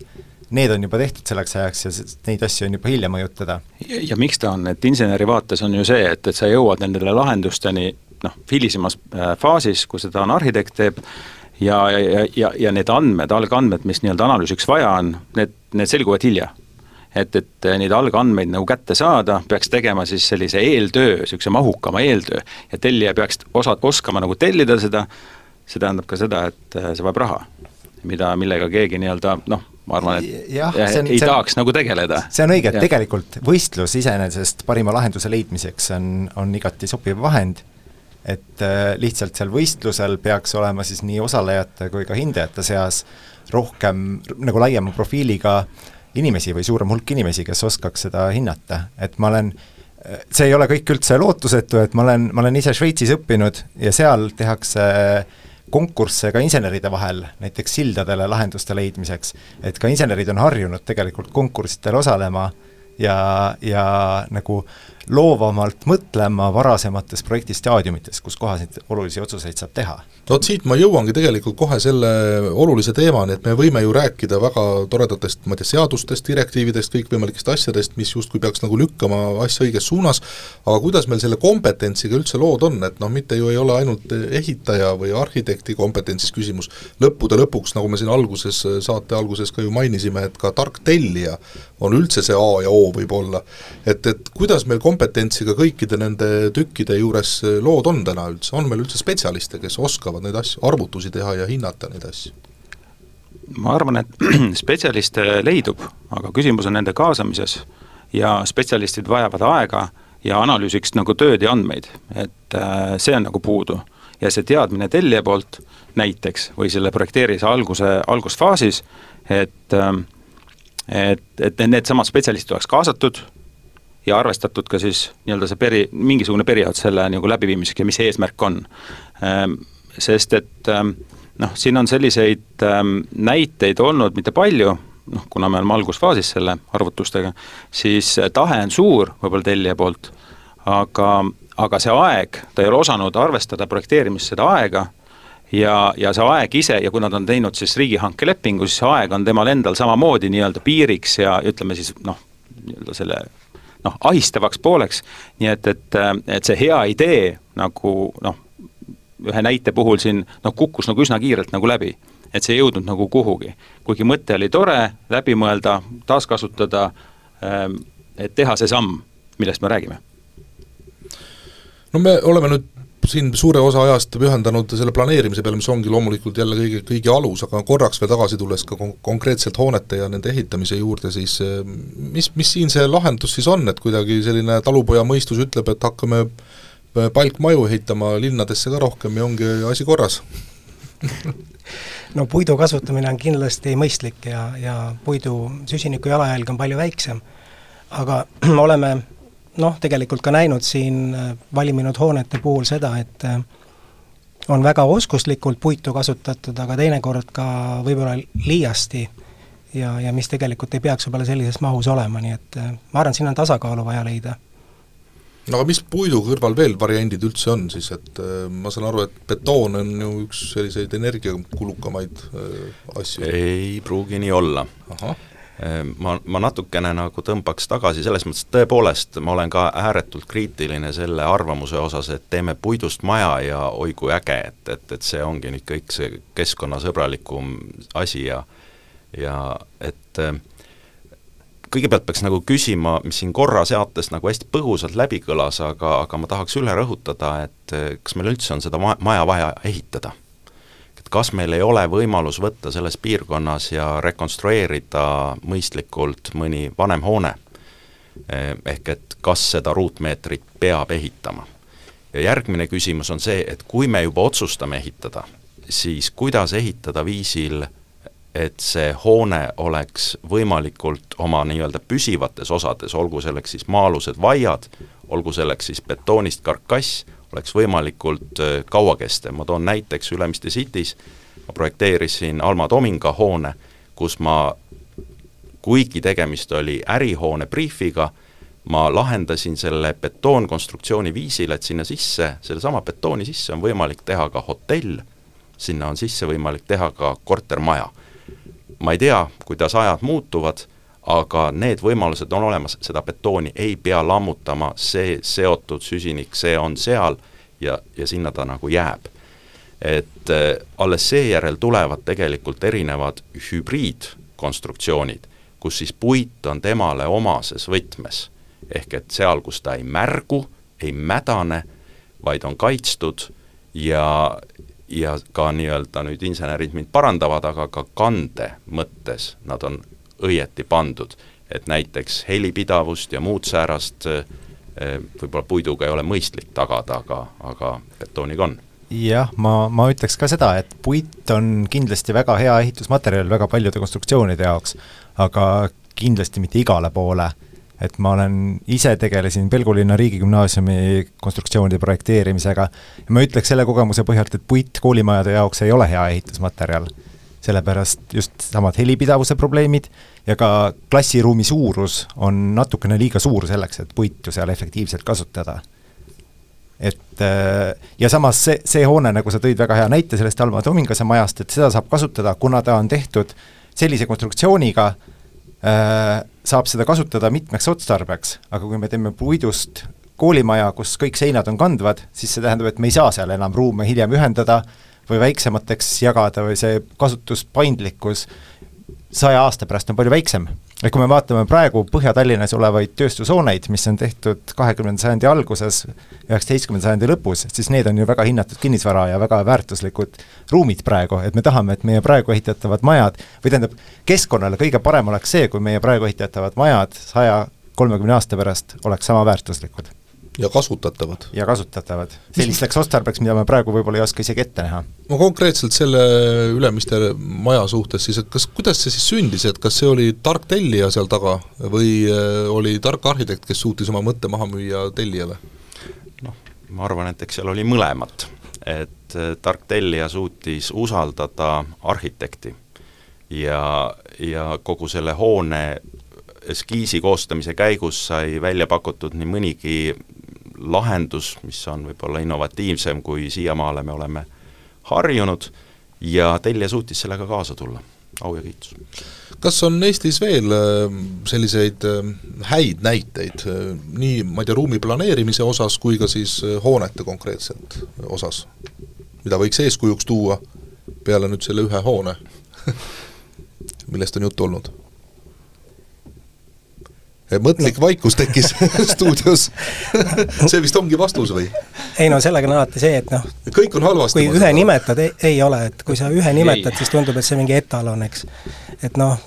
need on juba tehtud selleks ajaks ja neid asju on juba hiljem mõjutada. ja miks ta on, et inseneri vaates on ju see, et, et sa jõuad nendele lahendusteni noh, hilisemas äh, faasis, kui seda on arhitekt teeb, ja, ja, ja, ja need andmed, algandmed, mis nii-öelda analüüsiks vaja on, need, need selguvad hilja. Et, et neid algandmeid nagu kätte saada, peaks tegema siis sellise eeltöö, niisuguse mahukama eeltöö. Ja tellija peaks osa, oskama nagu tellida seda, see tähendab ka seda, et äh, see vajab raha, mida, millega keegi nii-öelda noh, ma arvan, et jah, see on, ei see on, tahaks nagu tegeleda. see on õige, et tegelikult võistlus iseenesest parima lahenduse leidmiseks on, on igati sobiv vahend, et äh, lihtsalt seal võistlusel peaks olema siis nii osalejate kui ka hindajate seas rohkem nagu laiema profiiliga äh, inimesi või suurem hulk inimesi, kes oskaks seda hinnata, et ma olen see ei ole kõik üldse lootusetu, et ma olen, ma olen ise Šveitsis õppinud ja seal tehakse konkursse ka inseneride vahel, näiteks sildadele lahenduste leidmiseks. et ka insenerid on harjunud tegelikult konkurssidel osalema ja, ja nagu loovamalt mõtlema varasemates projekti staadiumites, kus kohas neid olulisi otsuseid saab teha no vot siit ma jõuangi tegelikult kohe selle olulise teemani, et me võime ju rääkida väga toredatest, ma ei tea, seadustest, direktiividest, kõikvõimalikest asjadest, mis justkui peaks nagu lükkama asja õiges suunas, aga kuidas meil selle kompetentsiga üldse lood on, et noh, mitte ju ei ole ainult ehitaja või arhitekti kompetentsis küsimus, lõppude lõpuks, nagu me siin alguses, saate alguses ka ju mainisime, et ka tark tellija on üldse see A ja O võib-olla. et, et kuidas meil kompetentsiga kõikide nende tükkide juures lood on täna üldse, on meil üldse spetsialiste, kes oskavad oskavad neid asju, arvutusi teha ja hinnata neid asju? ma arvan, et spetsialiste leidub, aga küsimus on nende kaasamises ja spetsialistid vajavad aega ja analüüsiks nagu tööd ja andmeid, et äh, see on nagu puudu. ja see teadmine tellija poolt näiteks või selle projekteerimise alguse, algusfaasis, et äh, et, et needsamad spetsialistid oleks kaasatud ja arvestatud ka siis nii-öelda see peri, mingisugune periood selle nagu läbiviimiseks ja mis see eesmärk on ähm, sest et ähm, noh, siin on selliseid ähm, näiteid olnud mitte palju, noh, kuna me oleme algusfaasis selle arvutustega, siis tahe on suur võib-olla tellija poolt, aga, aga see aeg, ta ei ole osanud arvestada projekteerimis seda aega ja, ja see aeg ise ja kui nad on teinud siis riigihanke lepingu, siis aeg on temal endal samamoodi nii-öelda piiriks ja ütleme siis noh, nii-öelda selle noh, ahistavaks pooleks, nii et, et, et see hea idee nagu noh, ühe näite puhul siin noh, kukkus nagu üsna kiirelt nagu läbi. et see ei jõudnud nagu kuhugi. kuigi mõte oli tore, läbi mõelda, taaskasutada, ähm, et teha see samm, millest me räägime. no me oleme nüüd siin suure osa ajast pühendanud selle planeerimise peale, mis ongi loomulikult jälle kõige, kõige alus, aga korraks veel tagasi tulles ka kon-, konkreetselt hoonete ja nende ehitamise juurde, siis äh, mis, mis siin see lahendus siis on, et kuidagi selline talupoja mõistus ütleb, et hakkame palkmaju ehitama linnadesse ka rohkem ja ongi asi korras no puidu kasutamine on kindlasti mõistlik ja, ja puidu süsiniku jalajälg on palju väiksem. aga oleme noh, tegelikult ka näinud siin äh, valminud hoonete puhul seda, et äh, on väga oskuslikult puitu kasutatud, aga teinekord ka võib-olla liiasti ja, ja mis tegelikult ei peaks võib-olla sellises mahus olema, nii et äh, ma arvan, siin on tasakaalu vaja leida no aga mis puidu kõrval veel variandid üldse on siis, et äh, ma saan aru, et betoon on ju üks selliseid energiakulukamaid äh, asju? ei pruugi nii olla. Äh, ma, ma natukene nagu tõmbaks tagasi, selles mõttes, et tõepoolest ma olen ka ääretult kriitiline selle arvamuse osas, et teeme puidust maja ja oi kui äge, et, et, et see ongi nüüd kõik see keskkonnasõbralikum asi ja ja et äh, kõigepealt peaks nagu küsima, mis siin korra seates nagu hästi põgusalt läbi kõlas, aga, aga ma tahaks üle rõhutada, et eh, kas meil üldse on seda ma-, maja vaja ehitada. et kas meil ei ole võimalus võtta selles piirkonnas ja rekonstrueerida mõistlikult mõni vanem hoone, eh, ehk et kas seda ruutmeetrit peab ehitama. ja järgmine küsimus on see, et kui me juba otsustame ehitada, siis kuidas ehitada viisil, et see hoone oleks võimalikult oma nii-öelda püsivates osades, olgu selleks siis maa-alused vaiad, olgu selleks siis betoonist karkass, oleks võimalikult äh, kauakestev, ma toon näiteks Ülemiste City's, ma projekteerisin Alma Tominga hoone, kus ma, kuigi tegemist oli ärihoone briifiga, ma lahendasin selle betoonkonstruktsiooni viisil, et sinna sisse, sellesama betooni sisse on võimalik teha ka hotell, sinna on sisse võimalik teha ka kortermaja ma ei tea, kuidas ajad muutuvad, aga need võimalused on olemas, seda betooni ei pea lammutama, see seotud süsinik, see on seal ja, ja sinna ta nagu jääb. et äh, alles seejärel tulevad tegelikult erinevad hübriidkonstruktsioonid, kus siis puit on temale omases võtmes. ehk et seal, kus ta ei märgu, ei mädane, vaid on kaitstud ja, ja ka nii-öelda nüüd insenerid mind parandavad, aga ka kande mõttes nad on õieti pandud. et näiteks helipidavust ja muud säärast äh, võib-olla puiduga ei ole mõistlik tagada, aga, aga betooniga on jah, ma, ma ütleks ka seda, et puit on kindlasti väga hea ehitusmaterjal väga paljude konstruktsioonide jaoks, aga kindlasti mitte igale poole. Et ma olen, ise tegelesin Pelgulinna riigigümnaasiumi konstruktsioonide projekteerimisega ja ma ütleks selle kogemuse põhjalt, et puit koolimajade jaoks ei ole hea ehitusmaterjal. sellepärast just samad helipidavuse probleemid ja ka klassiruumi suurus on natukene liiga suur selleks, et puitu seal efektiivselt kasutada et äh, ja samas see, see hoone, nagu sa tõid väga hea näite sellest Alma Tomingase majast, et seda saab kasutada, kuna ta on tehtud sellise konstruktsiooniga, saab seda kasutada mitmeks otstarbeks, aga kui me teeme puidust koolimaja, kus kõik seinad on kandvad, siis see tähendab, et me ei saa seal enam ruume hiljem ühendada või väiksemateks jagada või see kasutuspaindlikkus saja aasta pärast on palju väiksem et kui me vaatame praegu Põhja-Tallinnas olevaid tööstushooneid, mis on tehtud kahekümnenda sajandi alguses, üheksateistkümnenda sajandi lõpus, siis need on ju väga hinnatud kinnisvara ja väga väärtuslikud ruumid praegu, et me tahame, et meie praegu ehitatavad majad, või tähendab, keskkonnale kõige parem oleks see, kui meie praegu ehitatavad majad saja kolmekümne aasta pärast oleks sama väärtuslikud ja kasutatavad. ja kasutatavad, sellisteks otstarbeks, mida me praegu võib-olla ei oska isegi ette näha. no konkreetselt selle Ülemiste maja suhtes siis, et kas, kuidas see siis sündis, et kas see oli tark tellija seal taga või äh, oli tark arhitekt, kes suutis oma mõtte maha müüa tellijale? noh, ma arvan, et eks seal oli mõlemat. et äh, tark tellija suutis usaldada arhitekti ja, ja kogu selle hoone eskiisi koostamise käigus sai välja pakutud nii mõnigi lahendus, mis on võib-olla innovatiivsem, kui siiamaale me oleme harjunud, ja Telia suutis sellega kaasa tulla, au ja kiitus. kas on Eestis veel äh, selliseid äh, häid näiteid äh, nii, ma ei tea, ruumi planeerimise osas kui ka siis hoonete konkreetselt osas, mida võiks eeskujuks tuua peale nüüd selle ühe hoone millest on juttu olnud? Mõtlik vaikus tekkis stuudios see vist ongi vastus või? ei no sellega on alati see, et noh kõik on halvasti. kui ühe nimetad, ei ole, et kui sa ühe nimetad, siis tundub, et see mingi etalon, eks. et noh,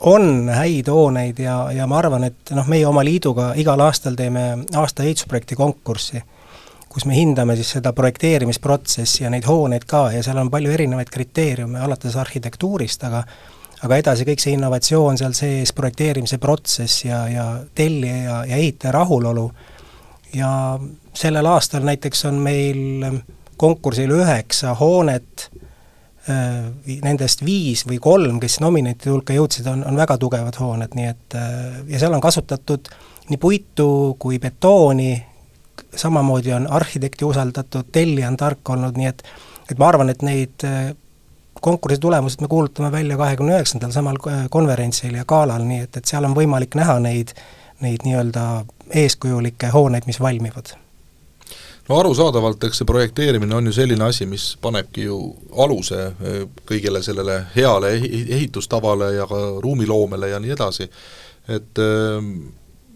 on häid hooneid ja, ja ma arvan, et noh, meie oma liiduga igal aastal teeme aasta ehitusprojekti konkurssi, kus me hindame siis seda projekteerimisprotsessi ja neid hooneid ka ja seal on palju erinevaid kriteeriume, alates arhitektuurist, aga aga edasi kõik see innovatsioon seal sees, projekteerimise protsess ja, ja tellija ja, ja ehitaja rahulolu, ja sellel aastal näiteks on meil konkursil üheksa hoonet, äh, nendest viis või kolm, kes nominentide hulka jõudsid, on, on väga tugevad hooned, nii et äh, ja seal on kasutatud nii puitu kui betooni, samamoodi on arhitekti usaldatud, tellija on tark olnud, nii et et ma arvan, et neid äh, konkursi tulemused me kuulutame välja kahekümne üheksandal samal konverentsil ja galal, nii et, et seal on võimalik näha neid, neid nii-öelda eeskujulikke hooneid, mis valmivad no arusaadavalt, eks see projekteerimine on ju selline asi, mis panebki ju aluse eh, kõigele sellele heale ehitustavale ja ka ruumiloomele ja nii edasi, et eh,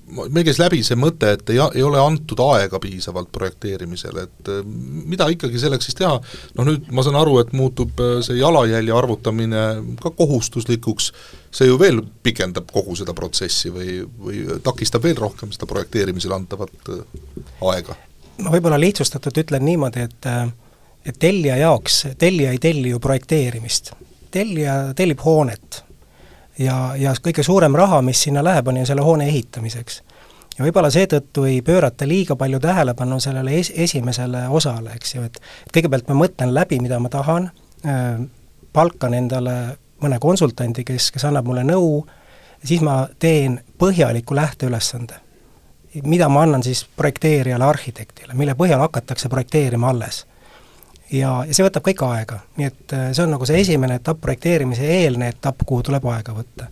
meil käis läbi see mõte, et ei, ei ole antud aega piisavalt projekteerimisele, et äh, mida ikkagi selleks siis teha, noh nüüd ma saan aru, et muutub äh, see jalajälje arvutamine ka kohustuslikuks, see ju veel pikendab kogu seda protsessi või, või takistab veel rohkem seda projekteerimisele antavat äh, aega? ma võib-olla lihtsustatult ütlen niimoodi, et et tellija jaoks, tellija ei telli ju projekteerimist. tellija tellib hoonet ja, ja kõige suurem raha, mis sinna läheb, on ju selle hoone ehitamiseks. ja võib-olla seetõttu ei pöörata liiga palju tähelepanu sellele es-, esimesele osale, eks ju, et kõigepealt ma mõtlen läbi, mida ma tahan äh,, palkan endale mõne konsultandi, kes, kes annab mulle nõu, siis ma teen põhjaliku lähteülesande. mida ma annan siis projekteerijale, arhitektile, mille põhjal hakatakse projekteerima alles ja, ja see võtab kõik aega, nii et äh, see on nagu see esimene etapp, projekteerimise eelne etapp, kuhu tuleb aega võtta.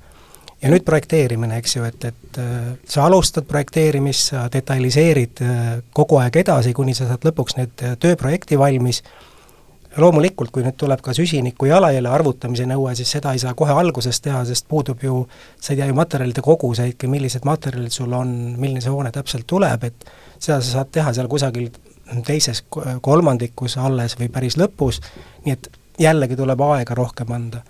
ja nüüd projekteerimine, eks ju, et, et äh, sa alustad projekteerimist, sa detailiseerid äh, kogu aeg edasi, kuni sa saad lõpuks need tööprojekti valmis, loomulikult, kui nüüd tuleb ka süsiniku jalajälje arvutamise nõue, siis seda ei saa kohe alguses teha, sest puudub ju, sa ei tea ju materjalide koguseidki, millised materjalid sul on, milline see hoone täpselt tuleb, et seda sa saad teha seal kusagil teises kolmandikus alles või päris lõpus, nii et jällegi tuleb aega rohkem anda.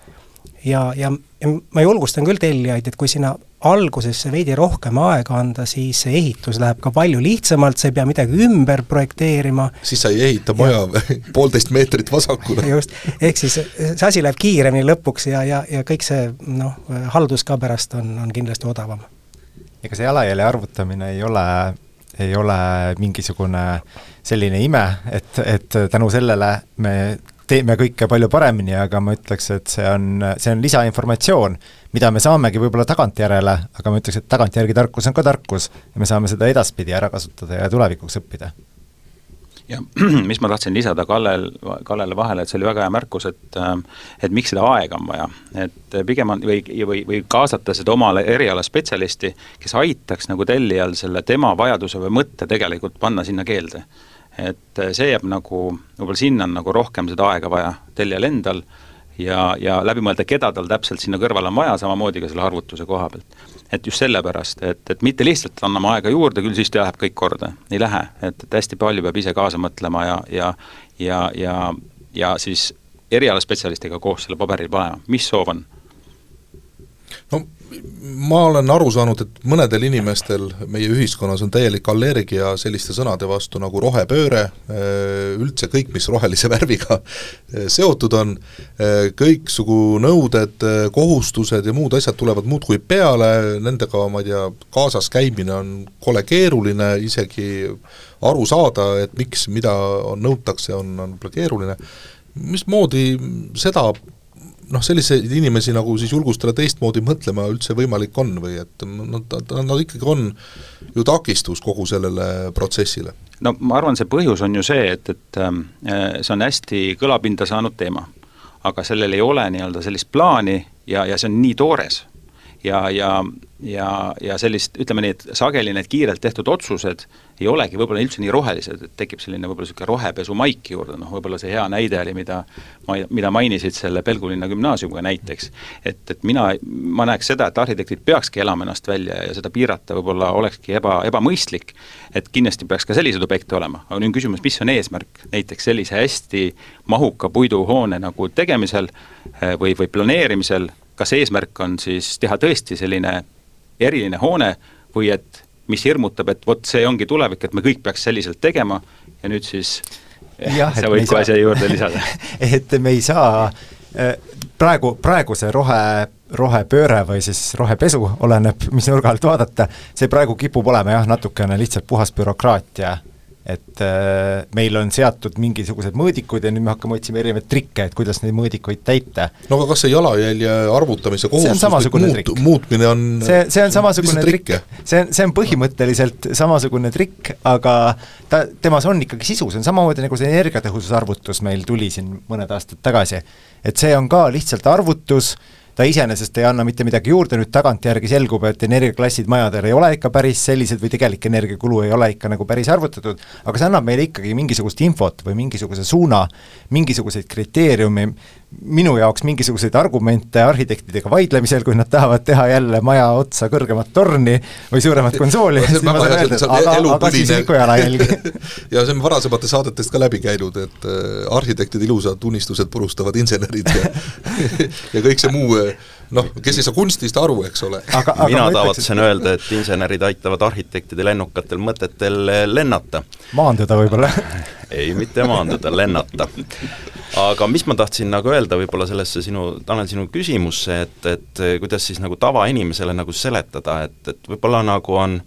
ja, ja, ja ma julgustan küll tellijaid, et kui sinna algusesse veidi rohkem aega anda, siis see ehitus läheb ka palju lihtsamalt, sa ei pea midagi ümber projekteerima. siis sa ei ehita maja poolteist meetrit vasakule. just, ehk siis see asi läheb kiiremini lõpuks ja, ja, ja kõik see noh, haldus ka pärast on, on kindlasti odavam. ega see jalajälje arvutamine ei ole, ei ole mingisugune selline ime, et, et tänu sellele me teeme kõike palju paremini, aga ma ütleks, et see on, see on lisainformatsioon, mida me saamegi võib-olla tagantjärele, aga ma ütleks, et tagantjärgi tarkus on ka tarkus ja me saame seda edaspidi ära kasutada ja tulevikuks õppida. Ja mis ma tahtsin lisada Kallel, Kallele vahele, et see oli väga hea märkus, et et miks seda aega on vaja, et pigem on või, või, või kaasata seda omale erialaspetsialisti, kes aitaks nagu tellijal selle tema vajaduse või mõtte tegelikult panna sinna keelde. Et äh, see jääb nagu, võib-olla sinna on nagu rohkem seda aega vaja tellijal endal ja, ja läbi mõelda, keda tal täpselt sinna kõrvale on vaja, samamoodi ka selle arvutuse koha pealt. et just sellepärast, et, et mitte lihtsalt anname aega juurde, küll siis läheb kõik korda, ei lähe, et, et hästi palju peab ise kaasa mõtlema ja, ja ja, ja, ja siis erialaspetsialistiga koos selle paberil panema, mis soov on ma olen aru saanud, et mõnedel inimestel meie ühiskonnas on täielik allergia selliste sõnade vastu nagu rohepööre, üldse kõik, mis rohelise värviga seotud on, kõiksugu nõuded, kohustused ja muud asjad tulevad muudkui peale, nendega, ma ei tea, kaasas käimine on kole keeruline, isegi aru saada, et miks, mida on, nõutakse, on, on keeruline, mismoodi seda noh, selliseid inimesi nagu siis julgustada teistmoodi mõtlema üldse võimalik on või et nad, nad ikkagi on ju takistus kogu sellele protsessile? no ma arvan, see põhjus on ju see, et, et äh, see on hästi kõlapinda saanud teema. aga sellel ei ole nii-öelda sellist plaani ja, ja see on nii toores ja, ja, ja, ja sellist, ütleme nii, et sageli need kiirelt tehtud otsused ei olegi võib-olla üldse nii rohelised, et tekib selline võib-olla niisugune rohepesu maik juurde, noh võib-olla see hea näide oli, mida ma, mida mainisid selle Pelgulinna gümnaasiumiga näiteks. et, et mina, ma näeks seda, et arhitektid peakski elama ennast välja ja seda piirata võib-olla olekski eba, ebamõistlik, et kindlasti peaks ka selliseid objekte olema, aga nüüd on küsimus, mis on eesmärk? Näiteks sellise hästi mahuka puiduhoone nagu tegemisel eh, või, või planeerimisel, kas eesmärk on siis teha tõesti selline eriline hoone või et mis hirmutab, et vot see ongi tulevik, et me kõik peaks selliselt tegema ja nüüd siis jah, sa võid kohe siia juurde lisada. Et me ei saa äh, praegu, praegu see rohe, rohepööre või siis rohepesu, oleneb, mis nurga alt vaadata, see praegu kipub olema jah, natukene lihtsalt puhas bürokraatia et äh, meil on seatud mingisugused mõõdikud ja nüüd me hakkame otsima erinevaid trikke, et kuidas neid mõõdikuid täita. no aga kas see jalajälje arvutamise kohustuslik muut-, muutmine on see, see on samasugune trikk, see on, see on põhimõtteliselt samasugune trikk, aga ta, temas on ikkagi sisu, see on samamoodi nagu see energiatõhususe arvutus meil tuli siin mõned aastad tagasi. et see on ka lihtsalt arvutus, ta iseenesest ei anna mitte midagi juurde, nüüd tagantjärgi selgub, et energiaklassid majadel ei ole ikka päris sellised või tegelik energiakulu ei ole ikka nagu päris arvutatud, aga see annab meile ikkagi mingisugust infot või mingisuguse suuna, mingisuguseid kriteeriumi, minu jaoks mingisuguseid argumente arhitektidega vaidlemisel, kui nad tahavad teha jälle maja otsa kõrgemat torni või suuremat konsooli siis ma saan öelda, et aga, aga siis ikka jalajälgi ja see on varasematest saadetest ka läbi käinud, et äh, arhitektide ilusad unistused purustavad insenerid ja ja kõik see muu äh, noh, kes ei saa kunstist aru, eks ole. mina tavatsen et... öelda, et insenerid aitavad arhitektide lennukatel mõtetel lennata. maanduda võib-olla ei, mitte maanduda, lennata aga mis ma tahtsin nagu öelda võib-olla sellesse sinu, Tanel, sinu küsimusse, et, et kuidas siis nagu tavainimesele nagu seletada, et, et võib-olla nagu on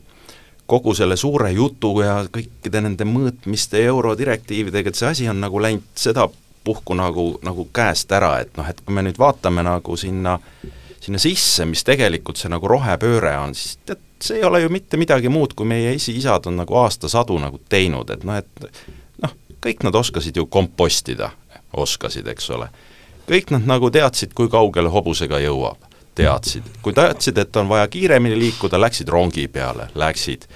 kogu selle suure jutu ja kõikide nende mõõtmiste ja eurodirektiividega, et see asi on nagu läinud sedapuhku nagu, nagu käest ära, et noh, et kui me nüüd vaatame nagu sinna sinna sisse, mis tegelikult see nagu rohepööre on, siis tead, see ei ole ju mitte midagi muud, kui meie esiisad on nagu aastasadu nagu teinud, et noh, et noh, kõik nad oskasid ju kompostida, oskasid, eks ole. kõik nad nagu teadsid, kui kaugele hobusega jõuab, teadsid. kui teadsid, et on vaja kiiremini liikuda, läksid rongi peale, läksid.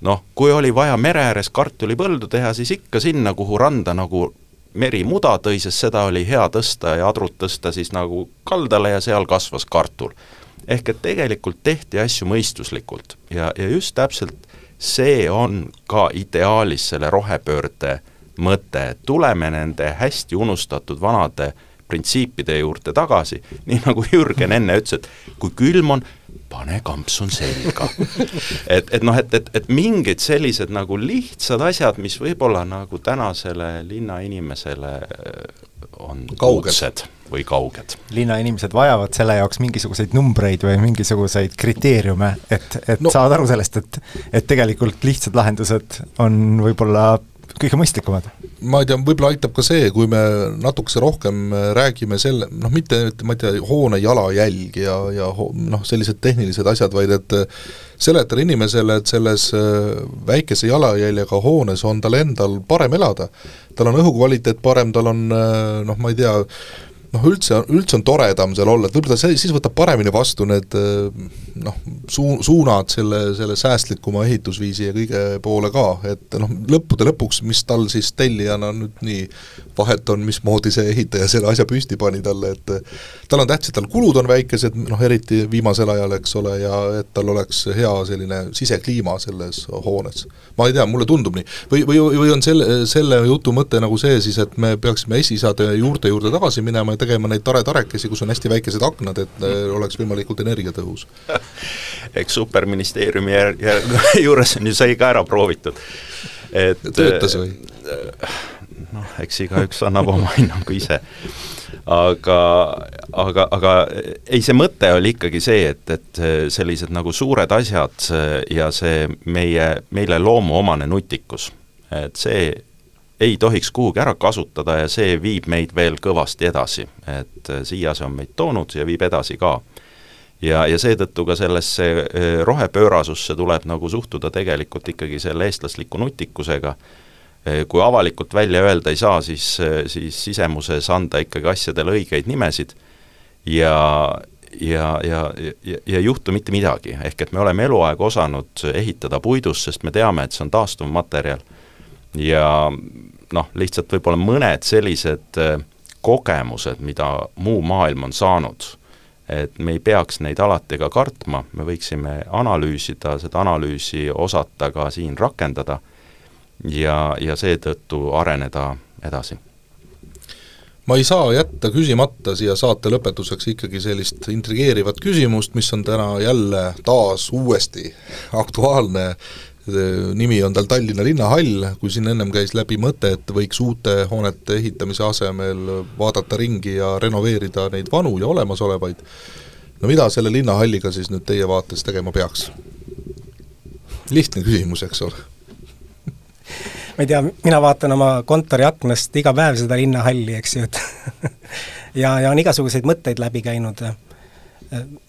noh, kui oli vaja mere ääres kartulipõldu teha, siis ikka sinna, kuhu randa nagu merimuda tõi, sest seda oli hea tõsta ja adrut tõsta siis nagu kaldale ja seal kasvas kartul. ehk et tegelikult tehti asju mõistuslikult ja, ja just täpselt see on ka ideaalis selle rohepöörde mõte, tuleme nende hästi unustatud vanade printsiipide juurde tagasi, nii nagu Jürgen enne ütles, et kui külm on, pane kampsun selga. et, et noh, et, et, et mingid sellised nagu lihtsad asjad, mis võib-olla nagu tänasele linnainimesele äh, on kaudsed või kauged. linnainimesed vajavad selle jaoks mingisuguseid numbreid või mingisuguseid kriteeriume, et, et no. saada aru sellest, et et tegelikult lihtsad lahendused on võib-olla kõige mõistlikumad. ma ei tea, võib-olla aitab ka see, kui me natukese rohkem räägime selle, noh mitte, ma ei tea, hoone jalajälg ja, ja noh, sellised tehnilised asjad, vaid et seletada inimesele, et selles äh, väikese jalajäljega hoones on tal endal parem elada. tal on õhukvaliteet parem, tal on äh, noh, ma ei tea, noh, üldse, üldse on toredam seal olla, et võib-olla see, siis võtab paremini vastu need noh, suu-, suunad selle, selle säästlikuma ehitusviisi ja kõige poole ka, et noh, lõppude lõpuks, mis tal siis tellijana nüüd nii vahet on, mismoodi see ehitaja selle asja püsti pani talle, et tal on tähtis, et tal kulud on väikesed, noh eriti viimasel ajal, eks ole, ja et tal oleks hea selline sisekliima selles hoones. ma ei tea, mulle tundub nii. või, või, või on selle, selle jutu mõte nagu see siis, et me peaksime esiisade juurte juurde tagasi minema ja tegema neid tare-tarekesi, kus on hästi väikesed aknad, et äh, oleks võimalikult energiatõhus. eks superministeeriumi jär-, jär-, juures on ju sai ka ära proovitud. et töötas või? Äh, noh, eks igaüks annab oma hinnangu ise aga, aga, aga ei, see mõte oli ikkagi see, et, et sellised nagu suured asjad ja see meie, meile loomuomane nutikus, et see ei tohiks kuhugi ära kasutada ja see viib meid veel kõvasti edasi, et äh, siia see on meid toonud ja viib edasi ka. ja, ja seetõttu ka sellesse äh, rohepöörasusse tuleb nagu suhtuda tegelikult ikkagi selle eestlasliku nutikusega, äh, kui avalikult välja öelda ei saa, siis, siis sisemuses anda ikkagi asjadele õigeid nimesid ja, ja, ja, ja, ja ei juhtu mitte midagi, ehk et me oleme eluaeg osanud ehitada puidust, sest me teame, et see on taastuv materjal. Ja noh, lihtsalt võib-olla mõned sellised äh, kogemused, mida muu maailm on saanud, et me ei peaks neid alati ka kartma, me võiksime analüüsida, seda analüüsi osata ka siin rakendada ja, ja seetõttu areneda edasi. Ma ei saa jätta küsimata siia saate lõpetuseks ikkagi sellist intrigeerivat küsimust, mis on täna jälle taas uuesti aktuaalne nimi on tal Tallinna linnahall, kui siin ennem käis läbi mõte, et võiks uute hoonete ehitamise asemel vaadata ringi ja renoveerida neid vanu ja olemasolevaid, no mida selle linnahalliga siis nüüd teie vaates tegema peaks? lihtne küsimus, eks ole ma ei tea, mina vaatan oma kontori aknast iga päev seda linnahalli, eks ju, et ja, ja on igasuguseid mõtteid läbi käinud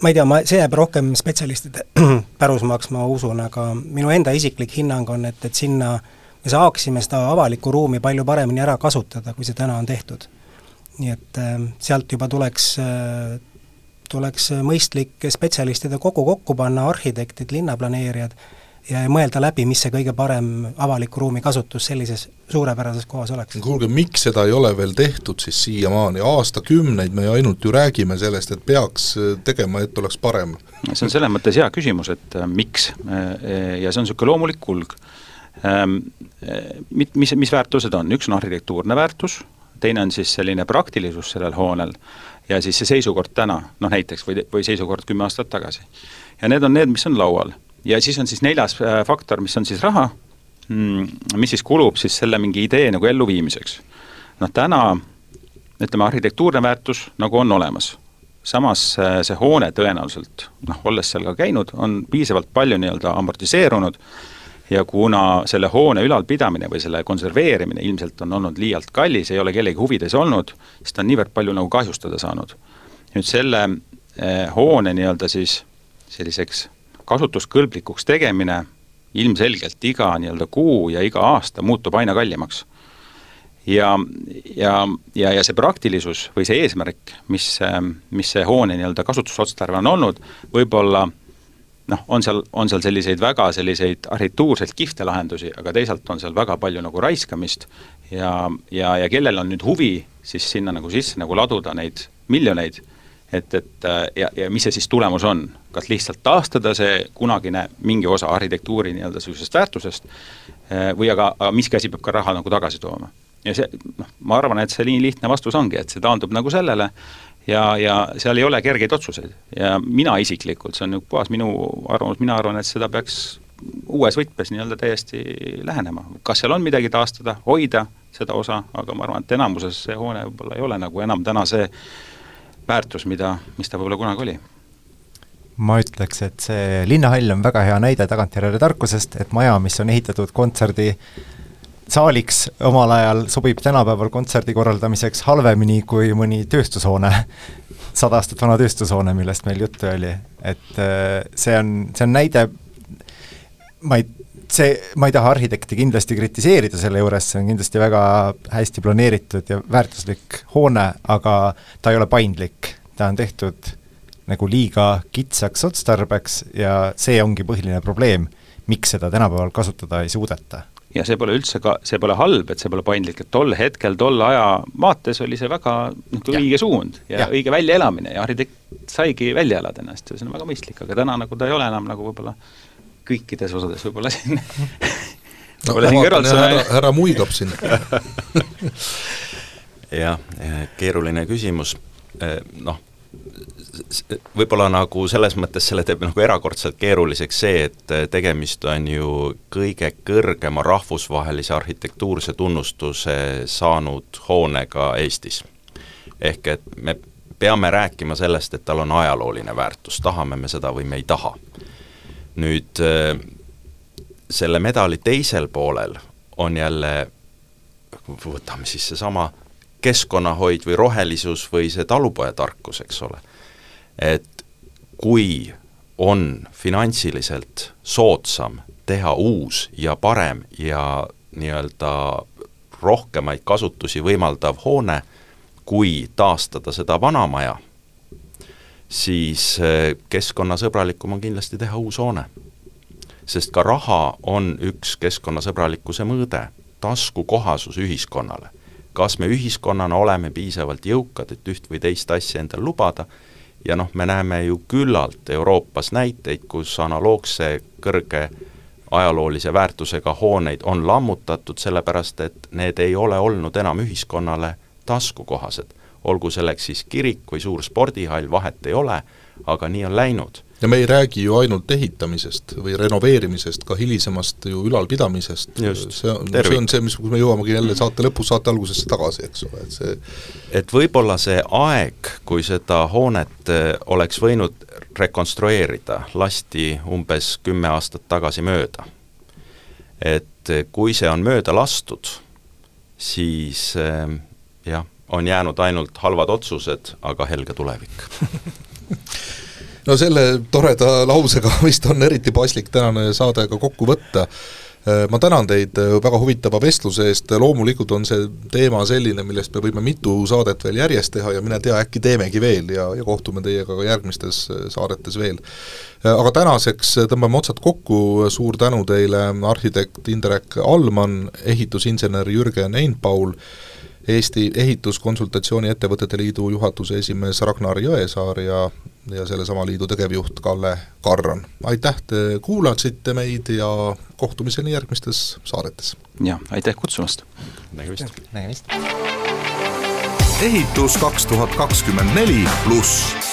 ma ei tea, ma, see jääb rohkem spetsialistide pärusmaaks, ma usun, aga minu enda isiklik hinnang on, et, et sinna me saaksime seda avalikku ruumi palju paremini ära kasutada, kui see täna on tehtud. nii et äh, sealt juba tuleks äh, tuleks mõistlik spetsialistide kogu kokku panna, arhitektid, linnaplaneerijad, ja mõelda läbi, mis see kõige parem avaliku ruumi kasutus sellises suurepärases kohas oleks. kuulge, miks seda ei ole veel tehtud siis siiamaani, aastakümneid me ainult ju räägime sellest, et peaks äh, tegema, et oleks parem? see on selles mõttes hea küsimus, et äh, miks äh, ja see on niisugune loomulik kulg ähm,. Mit-, mis, mis väärtused on, üks on arhitektuurne väärtus, teine on siis selline praktilisus sellel hoonel ja siis see seisukord täna, noh näiteks, või, või seisukord kümme aastat tagasi. ja need on need, mis on laual ja siis on siis neljas äh, faktor, mis on siis raha, mm, mis siis kulub siis selle mingi idee nagu elluviimiseks. noh, täna ütleme, arhitektuurne väärtus nagu on olemas, samas äh, see hoone tõenäoliselt, noh, olles seal ka käinud, on piisavalt palju nii-öelda amortiseerunud ja kuna selle hoone ülalpidamine või selle konserveerimine ilmselt on olnud liialt kallis, ei ole kellegi huvides olnud, siis ta on niivõrd palju nagu kahjustada saanud. nüüd selle eh, hoone nii-öelda siis selliseks kasutuskõlblikuks tegemine ilmselgelt iga nii-öelda kuu ja iga aasta muutub aina kallimaks. ja, ja, ja, ja see praktilisus või see eesmärk, mis, mis see hoone nii-öelda kasutusotstarve on olnud, võib-olla noh, on seal, on seal selliseid väga selliseid arhitektuurselt kihvte lahendusi, aga teisalt on seal väga palju nagu raiskamist ja, ja, ja kellel on nüüd huvi, siis sinna nagu sisse nagu laduda neid miljoneid, et, et ja, ja mis see siis tulemus on, kas lihtsalt taastada see kunagine mingi osa arhitektuuri nii-öelda niisugusest väärtusest või aga, aga mis käsi peab ka raha nagu tagasi tooma. ja see, noh, ma arvan, et see nii lihtne vastus ongi, et see taandub nagu sellele, ja, ja seal ei ole kergeid otsuseid ja mina isiklikult, see on nüüd puhas minu arvamus, mina arvan, et seda peaks uues võtmes nii-öelda täiesti lähenema. kas seal on midagi taastada, hoida seda osa, aga ma arvan, et enamuses see hoone võib-olla ei ole nagu enam täna see väärtus, mida, mis ta võib-olla kunagi oli? Ma ütleks, et see linnahall on väga hea näide tagantjärele tarkusest, et maja, mis on ehitatud kontserdi saaliks omal ajal sobib tänapäeval kontserdi korraldamiseks halvemini kui mõni tööstushoone, sada aastat vana tööstushoone, millest meil juttu oli, et äh, see on, see on näide, ma ei, see, ma ei taha arhitekti kindlasti kritiseerida selle juures, see on kindlasti väga hästi planeeritud ja väärtuslik hoone, aga ta ei ole paindlik, ta on tehtud nagu liiga kitsaks otstarbeks ja see ongi põhiline probleem, miks seda tänapäeval kasutada ei suudeta. Ja see pole üldse ka, see pole halb, et see pole paindlik, et tol hetkel, tolle aja vaates oli see väga noh, õige suund ja, ja õige väljaelamine ja arhitekt saigi välja elada ennast ja see on väga mõistlik, aga täna nagu ta ei ole enam nagu võib-olla kõikides osades võib-olla siin no, härra, härra muigab siin jah, keeruline küsimus, noh võib-olla nagu selles mõttes selle teeb nagu erakordselt keeruliseks see, et tegemist on ju kõige kõrgema rahvusvahelise arhitektuurse tunnustuse saanud hoonega Eestis. ehk et me peame rääkima sellest, et tal on ajalooline väärtus, tahame me seda või me ei taha. Nüüd selle medali teisel poolel on jälle, võtame siis seesama keskkonnahoid või rohelisus või see talupojatarkus, eks ole. Et kui on finantsiliselt soodsam teha uus ja parem ja nii-öelda rohkemaid kasutusi võimaldav hoone, kui taastada seda vana maja, siis eh, keskkonnasõbralikum on kindlasti teha uus hoone. sest ka raha on üks keskkonnasõbralikkuse mõõde, taskukohasus ühiskonnale. kas me ühiskonnana oleme piisavalt jõukad, et üht või teist asja endale lubada ja noh, me näeme ju küllalt Euroopas näiteid, kus analoogse kõrge ajaloolise väärtusega hooneid on lammutatud, sellepärast et need ei ole olnud enam ühiskonnale taskukohased. Olgu selleks siis kirik või suur spordihall, vahet ei ole, aga nii on läinud. Ja me ei räägi ju ainult ehitamisest või renoveerimisest, ka hilisemast ju ülalpidamisest, see on, see on see, mis, kus me jõuamegi jälle saate lõpus, saate algusesse tagasi, eks ole, et see et võib-olla see aeg, kui seda hoonet eh, oleks võinud rekonstrueerida, lasti umbes kümme aastat tagasi mööda. et kui see on mööda lastud, siis eh, jah, on jäänud ainult halvad otsused, aga helge tulevik no selle toreda lausega vist on eriti paslik tänane saade ka kokku võtta. Äh, ma tänan teid äh, väga huvitava vestluse eest, loomulikult on see teema selline, millest me võime mitu saadet veel järjest teha ja mine tea, äkki teemegi veel ja, ja kohtume teiega ka järgmistes äh, saadetes veel. Aga tänaseks tõmbame otsad kokku, suur tänu teile, arhitekt Indrek Allmann, ehitusinsener Jürgen Einpaul, Eesti Ehituskonsultatsiooni Ettevõtete Liidu juhatuse esimees Ragnar Jõesaar ja ja sellesama liidu tegevjuht Kalle Karran. aitäh, te kuulasite meid ja kohtumiseni järgmistes saadetes! jah, aitäh kutsumast! nägemist! nägemist! ehitus kaks tuhat kakskümmend neli pluss